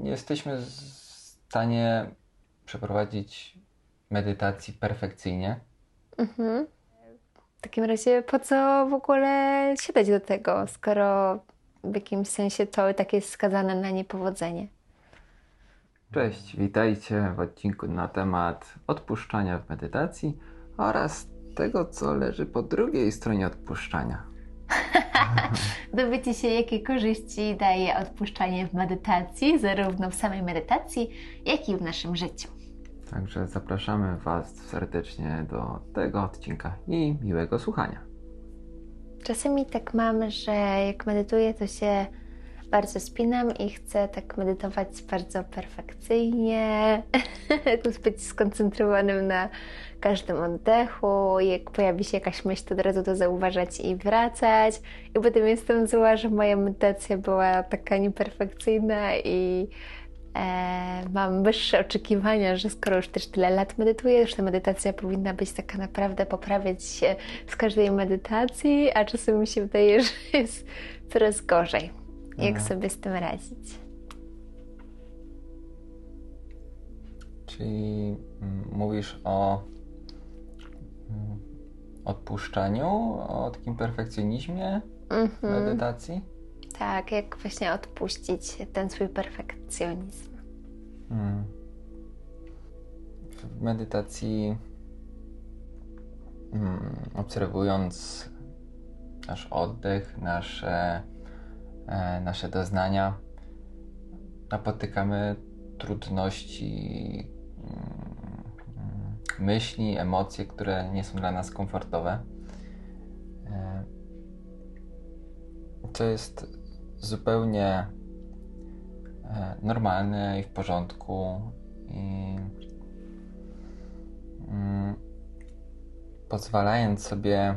nie jesteśmy w stanie przeprowadzić medytacji perfekcyjnie. Mhm. W takim razie po co w ogóle siadać do tego, skoro w jakimś sensie to i tak jest skazane na niepowodzenie? Cześć, witajcie w odcinku na temat odpuszczania w medytacji oraz tego, co leży po drugiej stronie odpuszczania. Dowiecie się, jakie korzyści daje odpuszczanie w medytacji, zarówno w samej medytacji, jak i w naszym życiu. Także zapraszamy Was serdecznie do tego odcinka i miłego słuchania. Czasami tak mam, że jak medytuję, to się bardzo spinam i chcę tak medytować bardzo perfekcyjnie, być skoncentrowanym na każdym oddechu. Jak pojawi się jakaś myśl, to od razu to zauważać i wracać. I potem jestem zła, że moja medytacja była taka nieperfekcyjna i e, mam wyższe oczekiwania, że skoro już też tyle lat medytuję, że ta medytacja powinna być taka naprawdę poprawiać się z każdej medytacji, a czasem mi się wydaje, że jest coraz gorzej. Jak sobie z tym radzić? Czyli mm, mówisz o mm, odpuszczaniu, o takim perfekcjonizmie Mhm. medytacji? Tak, jak właśnie odpuścić ten swój perfekcjonizm. Mm. W medytacji, mm, obserwując nasz oddech, nasze, nasze doznania, napotykamy trudności, mm, myśli, emocje, które nie są dla nas komfortowe. E, To jest zupełnie e, normalne i w porządku. I mm, pozwalając sobie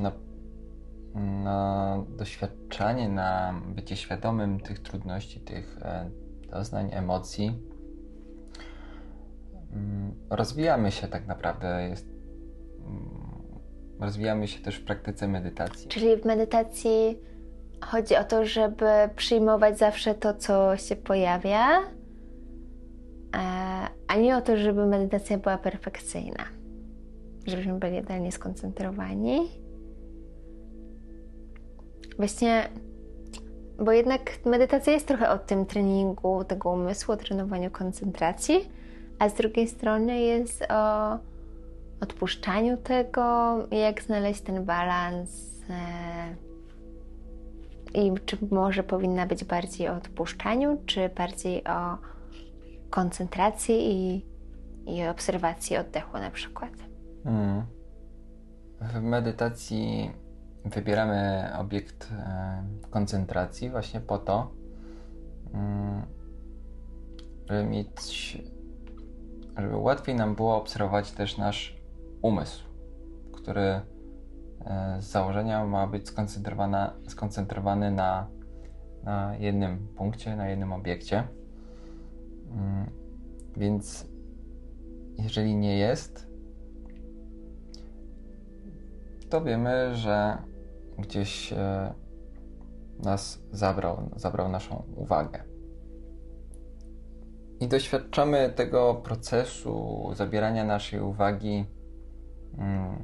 na, na doświadczanie, na bycie świadomym tych trudności, tych e, doznań, emocji, mm, rozwijamy się tak naprawdę. Jest, mm, rozwijamy się też w praktyce medytacji. Czyli w medytacji chodzi o to, żeby przyjmować zawsze to, co się pojawia, e, a nie o to, żeby medytacja była perfekcyjna. Żebyśmy byli idealnie skoncentrowani. Właśnie, bo jednak medytacja jest trochę o tym treningu tego umysłu, o trenowaniu koncentracji, a z drugiej strony jest o odpuszczaniu tego, jak znaleźć ten balans. E, I czy może powinna być bardziej o odpuszczaniu, czy bardziej o koncentracji i, i obserwacji oddechu na przykład. Mm. W medytacji wybieramy obiekt e, koncentracji właśnie po to, mm, żeby mieć, żeby łatwiej nam było obserwować też nasz umysł, który e, z założenia ma być skoncentrowany na, na jednym punkcie, na jednym obiekcie. Mm, Więc jeżeli nie jest, to wiemy, że gdzieś e, nas zabrał, zabrał naszą uwagę. I doświadczamy tego procesu zabierania naszej uwagi mm,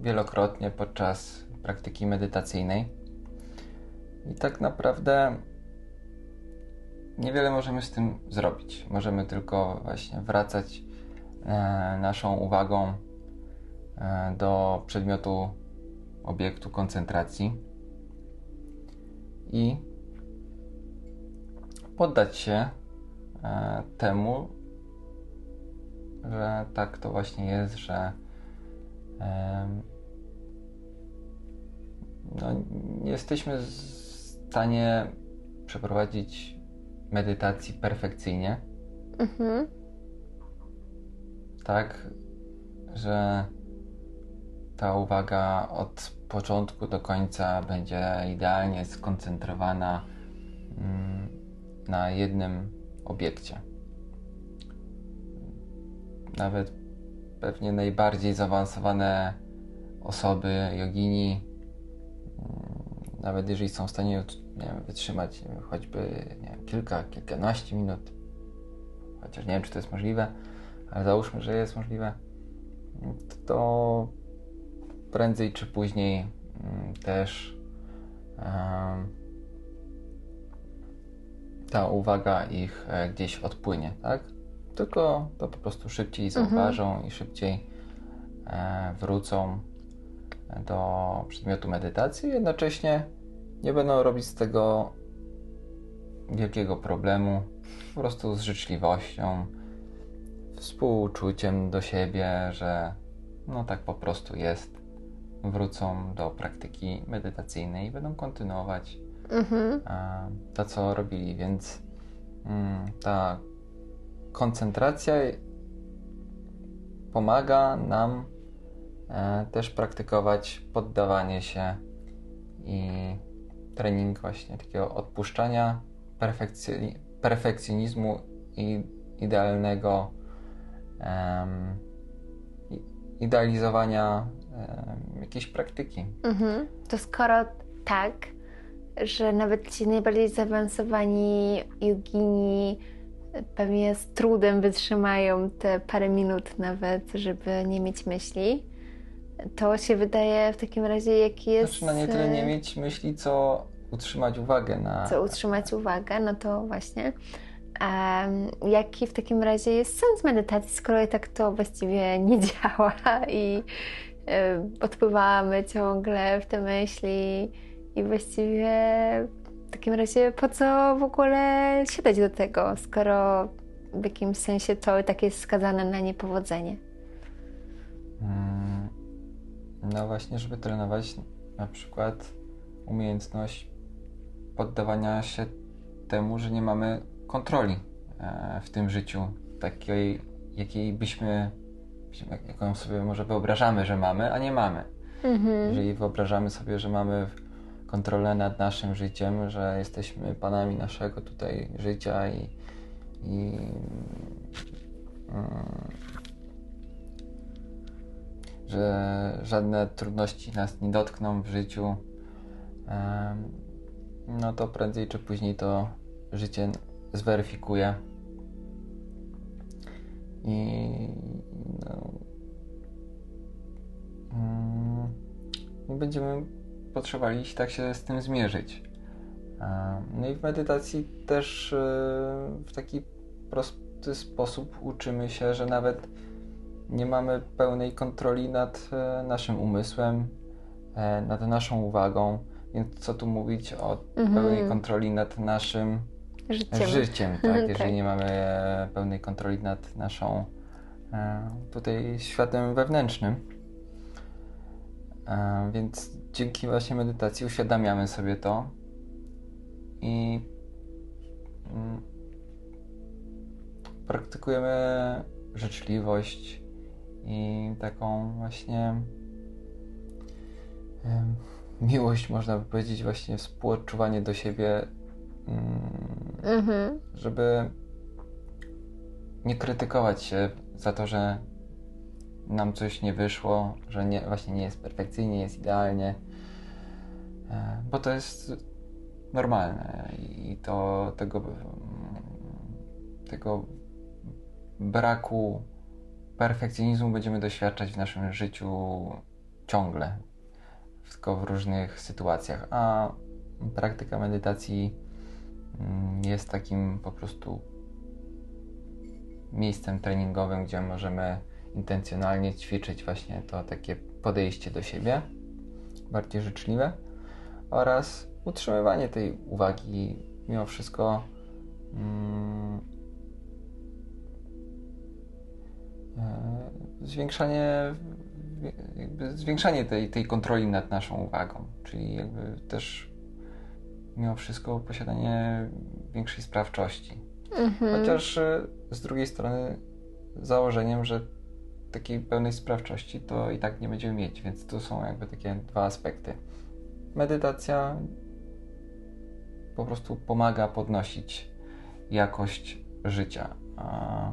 wielokrotnie podczas praktyki medytacyjnej. I tak naprawdę niewiele możemy z tym zrobić. Możemy tylko właśnie wracać e, naszą uwagą e, do przedmiotu obiektu koncentracji i poddać się e, temu, że tak to właśnie jest, że em, no, nie jesteśmy w stanie przeprowadzić medytacji perfekcyjnie, Mhm. tak, że ta uwaga od początku do końca będzie idealnie skoncentrowana mm, na jednym obiekcie. Nawet pewnie najbardziej zaawansowane osoby, jogini, mm, nawet jeżeli są w stanie nie wiem, wytrzymać wiem, choćby wiem, kilka, kilkanaście minut, chociaż nie wiem, czy to jest możliwe, ale załóżmy, że jest możliwe, to prędzej czy później mm, też ta uwaga ich e, gdzieś odpłynie, tak? Tylko to po prostu szybciej mhm. zauważą mhm. i szybciej e, wrócą do przedmiotu medytacji, jednocześnie nie będą robić z tego wielkiego problemu, po prostu z życzliwością, współczuciem do siebie, że no tak po prostu jest. Wrócą do praktyki medytacyjnej i będą kontynuować mhm. to, co robili, więc mm, ta koncentracja pomaga nam e, też praktykować poddawanie się i trening właśnie takiego odpuszczania, perfekcjonizmu i idealnego um, idealizowania jakiejś praktyki. Mhm. To skoro tak, że nawet ci najbardziej zaawansowani jogini pewnie z trudem wytrzymają te parę minut nawet, żeby nie mieć myśli, to się wydaje w takim razie, jaki jest... Znaczy, no nie tyle nie mieć myśli, co utrzymać uwagę na... Co utrzymać uwagę, no to właśnie. Um, jaki w takim razie jest sens medytacji, skoro i tak to właściwie nie działa i odpływamy ciągle w te myśli i właściwie w takim razie po co w ogóle siadać do tego, skoro w jakimś sensie to tak jest skazane na niepowodzenie? Hmm. No właśnie, żeby trenować na przykład umiejętność poddawania się temu, że nie mamy kontroli e, w tym życiu, takiej, jakiej byśmy, jaką sobie może wyobrażamy, że mamy, a nie mamy. Mhm. Jeżeli wyobrażamy sobie, że mamy kontrolę nad naszym życiem, że jesteśmy panami naszego tutaj życia i, i mm, że żadne trudności nas nie dotkną w życiu, no to prędzej czy później to życie zweryfikuje. I będziemy potrzebowali tak się z tym zmierzyć. No i w medytacji też e, w taki prosty sposób uczymy się, że nawet nie mamy pełnej kontroli nad e, naszym umysłem, e, nad naszą uwagą. Więc co tu mówić o mhm. pełnej kontroli nad naszym życiem, życiem tak? Jeżeli tak. nie mamy pełnej kontroli nad naszą tutaj światem wewnętrznym. Więc dzięki właśnie medytacji uświadamiamy sobie to i mm, praktykujemy życzliwość i taką właśnie miłość, można by powiedzieć, właśnie współodczuwanie do siebie, mm, mhm. żeby nie krytykować się za to, że nam coś nie wyszło, że nie, właśnie nie jest perfekcyjnie, jest idealnie, e, bo to jest normalne i to tego, tego braku perfekcjonizmu będziemy doświadczać w naszym życiu ciągle, tylko w różnych sytuacjach, a praktyka medytacji mm, jest takim po prostu miejscem treningowym, gdzie możemy intencjonalnie ćwiczyć właśnie to takie podejście do siebie, bardziej życzliwe oraz utrzymywanie tej uwagi mimo wszystko mm, e, zwiększanie jakby zwiększanie tej, tej kontroli nad naszą uwagą, czyli jakby też mimo wszystko posiadanie większej sprawczości. Mhm. Chociaż e, z drugiej strony założeniem, że takiej pełnej sprawczości to i tak nie będziemy mieć, więc tu są jakby takie dwa aspekty. Medytacja po prostu pomaga podnosić jakość życia. A,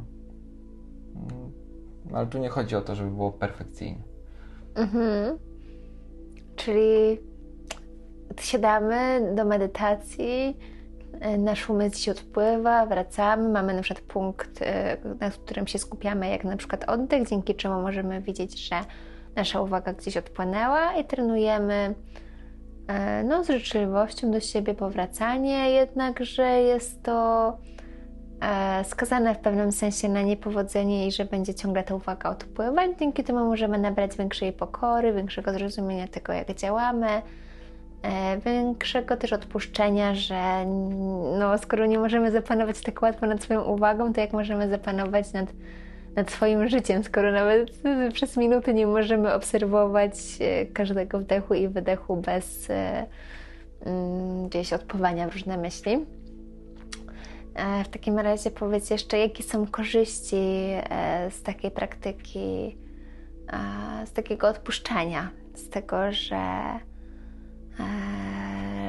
mm, ale tu nie chodzi o to, żeby było perfekcyjne. Mhm. Czyli siadamy do medytacji, nasz umysł się odpływa, wracamy, mamy na przykład punkt, e, na którym się skupiamy, jak na przykład oddech, dzięki czemu możemy widzieć, że nasza uwaga gdzieś odpłynęła i trenujemy e, no, z życzliwością do siebie powracanie, jednakże jest to skazane w pewnym sensie na niepowodzenie i że będzie ciągle ta uwaga odpływać. Dzięki temu możemy nabrać większej pokory, większego zrozumienia tego, jak działamy, E, większego też odpuszczenia, że no, skoro nie możemy zapanować tak łatwo nad swoją uwagą, to jak możemy zapanować nad, nad swoim życiem, skoro nawet przez minuty nie możemy obserwować e, każdego wdechu i wydechu bez e, mm, gdzieś odpływania w różne myśli. W takim razie powiedz jeszcze, jakie są korzyści z takiej praktyki, z takiego odpuszczania, z tego, że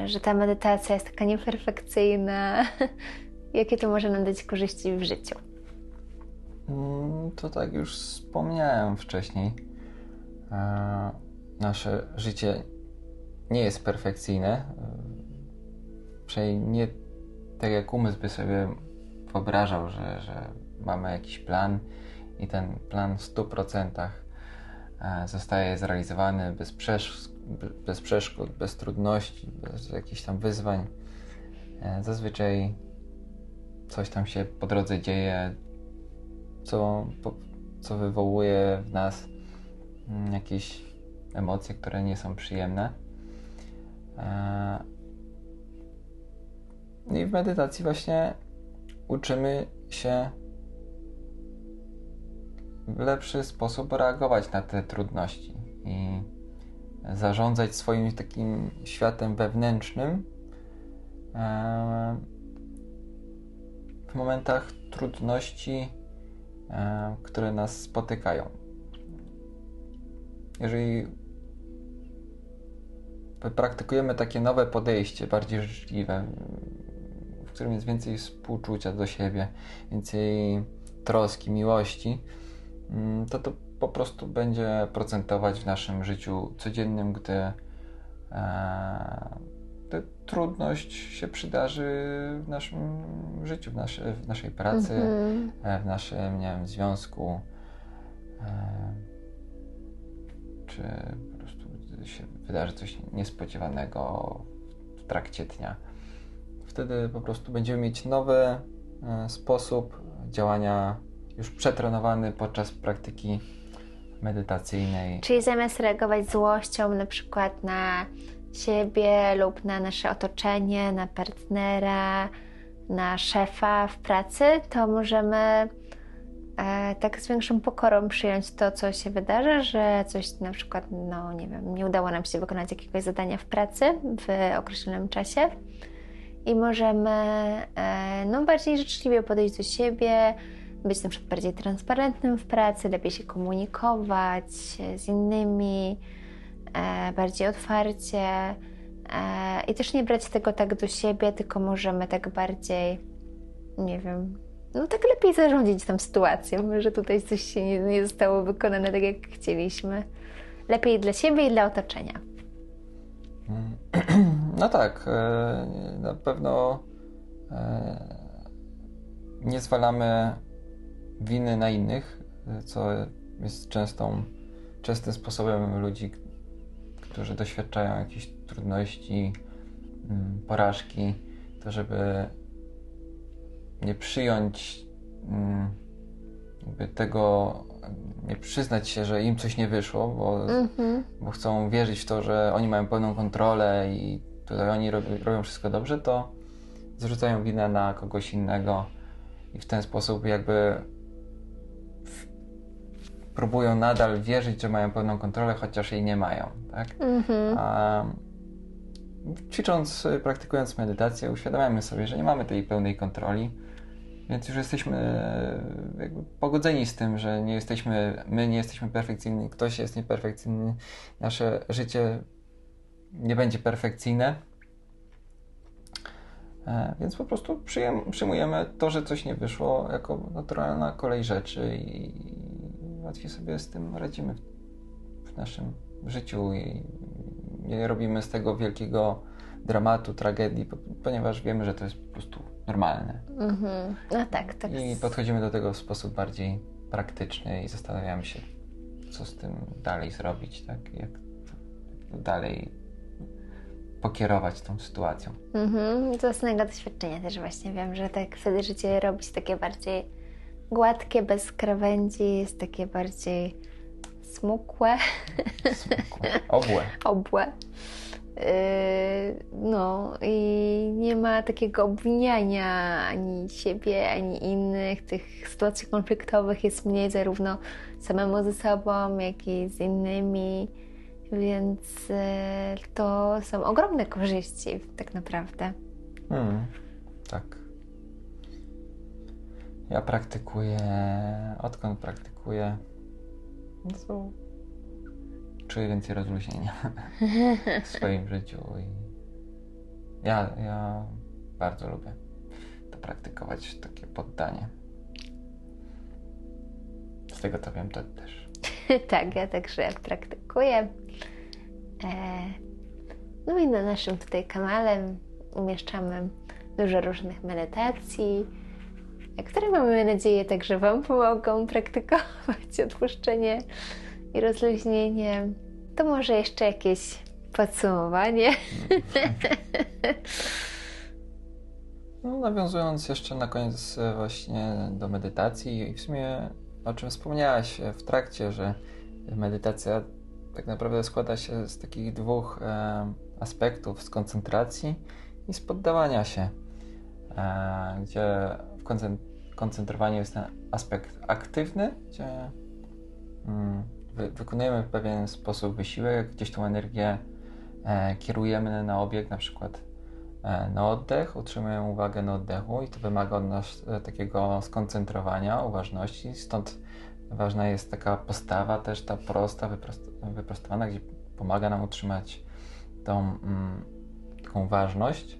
że ta medytacja jest taka nieperfekcyjna. Jakie to może nam dać korzyści w życiu? Mm, to tak już wspomniałem wcześniej. Eee, nasze życie nie jest perfekcyjne. Przynajmniej nie tak jak umysł by sobie wyobrażał, że, że mamy jakiś plan i ten plan w 100% e, zostaje zrealizowany bez przeszkód bez przeszkód, bez trudności, bez jakichś tam wyzwań. E, zazwyczaj coś tam się po drodze dzieje, co, co wywołuje w nas mm, jakieś emocje, które nie są przyjemne. E, I w medytacji właśnie uczymy się w lepszy sposób reagować na te trudności. I zarządzać swoim takim światem wewnętrznym e, w momentach trudności, e, które nas spotykają. Jeżeli praktykujemy takie nowe podejście, bardziej życzliwe, w którym jest więcej współczucia do siebie, więcej troski, miłości, mm, to to po prostu będzie procentować w naszym życiu codziennym, gdy e, trudność się przydarzy w naszym życiu, w, nasze, w naszej pracy, mm -hmm. w naszym nie wiem, związku. E, czy po prostu się wydarzy coś niespodziewanego w trakcie dnia. Wtedy po prostu będziemy mieć nowy e, sposób działania, już przetrenowany podczas praktyki medytacyjnej. Czyli zamiast reagować złością na przykład na siebie lub na nasze otoczenie, na partnera, na szefa w pracy, to możemy e, tak z większą pokorą przyjąć to, co się wydarzy, że coś na przykład, no nie wiem, nie udało nam się wykonać jakiegoś zadania w pracy w określonym czasie i możemy e, no, bardziej życzliwie podejść do siebie, być na przykład bardziej transparentnym w pracy, lepiej się komunikować z innymi, e, bardziej otwarcie e, i też nie brać tego tak do siebie, tylko możemy tak bardziej, nie wiem, no tak lepiej zarządzić tą sytuacją, że tutaj coś się nie, nie zostało wykonane tak, jak chcieliśmy. Lepiej dla siebie i dla otoczenia. No tak, e, na pewno nie zwalamy winy na innych, co jest częstą, częstym sposobem ludzi, którzy doświadczają jakichś trudności, mm, porażki, to żeby nie przyjąć mm, jakby tego, nie przyznać się, że im coś nie wyszło, bo, mm-hmm. bo chcą wierzyć w to, że oni mają pełną kontrolę i tutaj oni robią wszystko dobrze, to zrzucają winę na kogoś innego i w ten sposób jakby próbują nadal wierzyć, że mają pełną kontrolę, chociaż jej nie mają. Tak? Mhm. A, ćwicząc, praktykując medytację, uświadamiamy sobie, że nie mamy tej pełnej kontroli, więc już jesteśmy e, pogodzeni z tym, że nie jesteśmy, my nie jesteśmy perfekcyjni, ktoś jest nieperfekcyjny, nasze życie nie będzie perfekcyjne. E, więc po prostu przyjmujemy to, że coś nie wyszło, jako naturalna kolej rzeczy i, łatwiej sobie z tym radzimy w, naszym życiu i nie robimy z tego wielkiego dramatu, tragedii, ponieważ wiemy, że to jest po prostu normalne. Mhm. No tak, tak. I podchodzimy do tego w sposób bardziej praktyczny i zastanawiamy się, co z tym dalej zrobić, tak? Jak dalej pokierować tą sytuacją. Mhm. Z własnego doświadczenia też właśnie wiem, że tak wtedy życie robi się takie bardziej gładkie, bez krawędzi, jest takie bardziej smukłe. Smukłe. Obłe. Obłe. Yy, no i nie ma takiego obwiniania ani siebie, ani innych. Tych sytuacji konfliktowych jest mniej zarówno samemu ze sobą, jak i z innymi, więc yy, to są ogromne korzyści tak naprawdę. Hmm, tak. Ja praktykuję, odkąd praktykuję, no to czuję więcej rozluźnienia w swoim życiu i ja, ja bardzo lubię to praktykować, takie poddanie. Z tego to wiem, to też. tak, ja także praktykuję. E, no i na naszym tutaj kanale umieszczamy dużo różnych medytacji, które mamy nadzieję także Wam pomogą praktykować odpuszczenie i rozluźnienie. To może jeszcze jakieś podsumowanie. No, nawiązując jeszcze na koniec e, właśnie do medytacji i w sumie o czym wspomniałaś w trakcie, że medytacja tak naprawdę składa się z takich dwóch e, aspektów, z koncentracji i z poddawania się, e, gdzie w koncentrowaniu jest ten aspekt aktywny, gdzie mm, wykonujemy w pewien sposób wysiłek, gdzieś tą energię e, kierujemy na obieg, na przykład e, na oddech, utrzymujemy uwagę na oddechu i to wymaga od nas e, takiego skoncentrowania, uważności, stąd ważna jest taka postawa też ta prosta, wyprost, wyprostowana, gdzie pomaga nam utrzymać tą mm, taką ważność.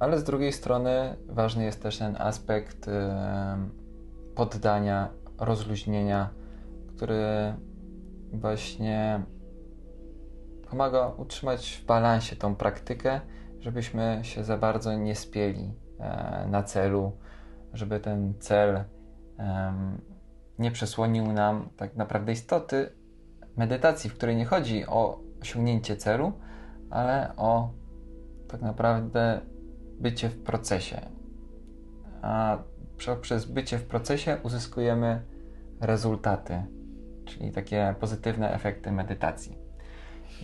Ale z drugiej strony ważny jest też ten aspekt poddania rozluźnienia, który właśnie pomaga utrzymać w balansie tą praktykę, żebyśmy się za bardzo nie spieli e, na celu, żeby ten cel nie przesłonił nam tak naprawdę istoty medytacji, w której nie chodzi o osiągnięcie celu, ale o tak naprawdę bycie w procesie. A przez bycie w procesie uzyskujemy rezultaty, czyli takie pozytywne efekty medytacji.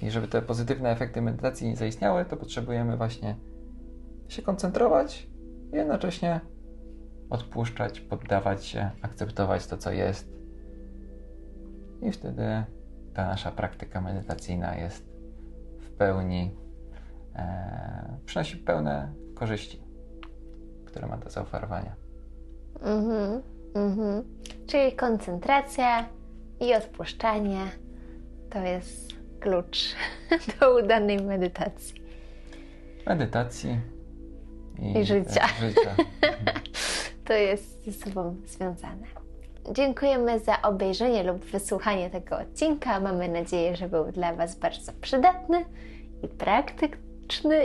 I żeby te pozytywne efekty medytacji zaistniały, to potrzebujemy właśnie się koncentrować i jednocześnie odpuszczać, poddawać się, akceptować to, co jest. I wtedy ta nasza praktyka medytacyjna jest w pełni, e, przynosi pełne korzyści, które ma do zaoferowania. Mhm, mhm. Czyli koncentracja i odpuszczanie to jest klucz do udanej medytacji. Medytacji i, I życia. życia. to jest ze sobą związane. Dziękujemy za obejrzenie lub wysłuchanie tego odcinka. Mamy nadzieję, że był dla Was bardzo przydatny i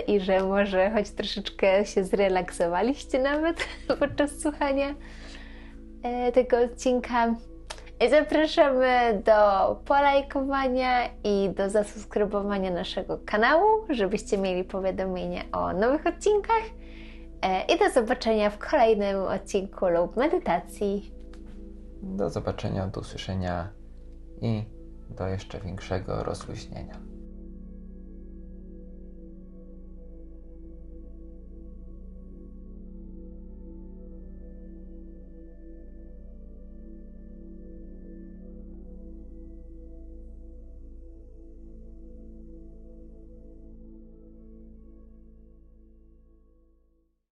i że może choć troszeczkę się zrelaksowaliście nawet podczas słuchania e, tego odcinka. Zapraszamy do polajkowania i do zasubskrybowania naszego kanału, żebyście mieli powiadomienia o nowych odcinkach. E, I do zobaczenia w kolejnym odcinku lub medytacji. Do zobaczenia, do usłyszenia i do jeszcze większego rozluźnienia.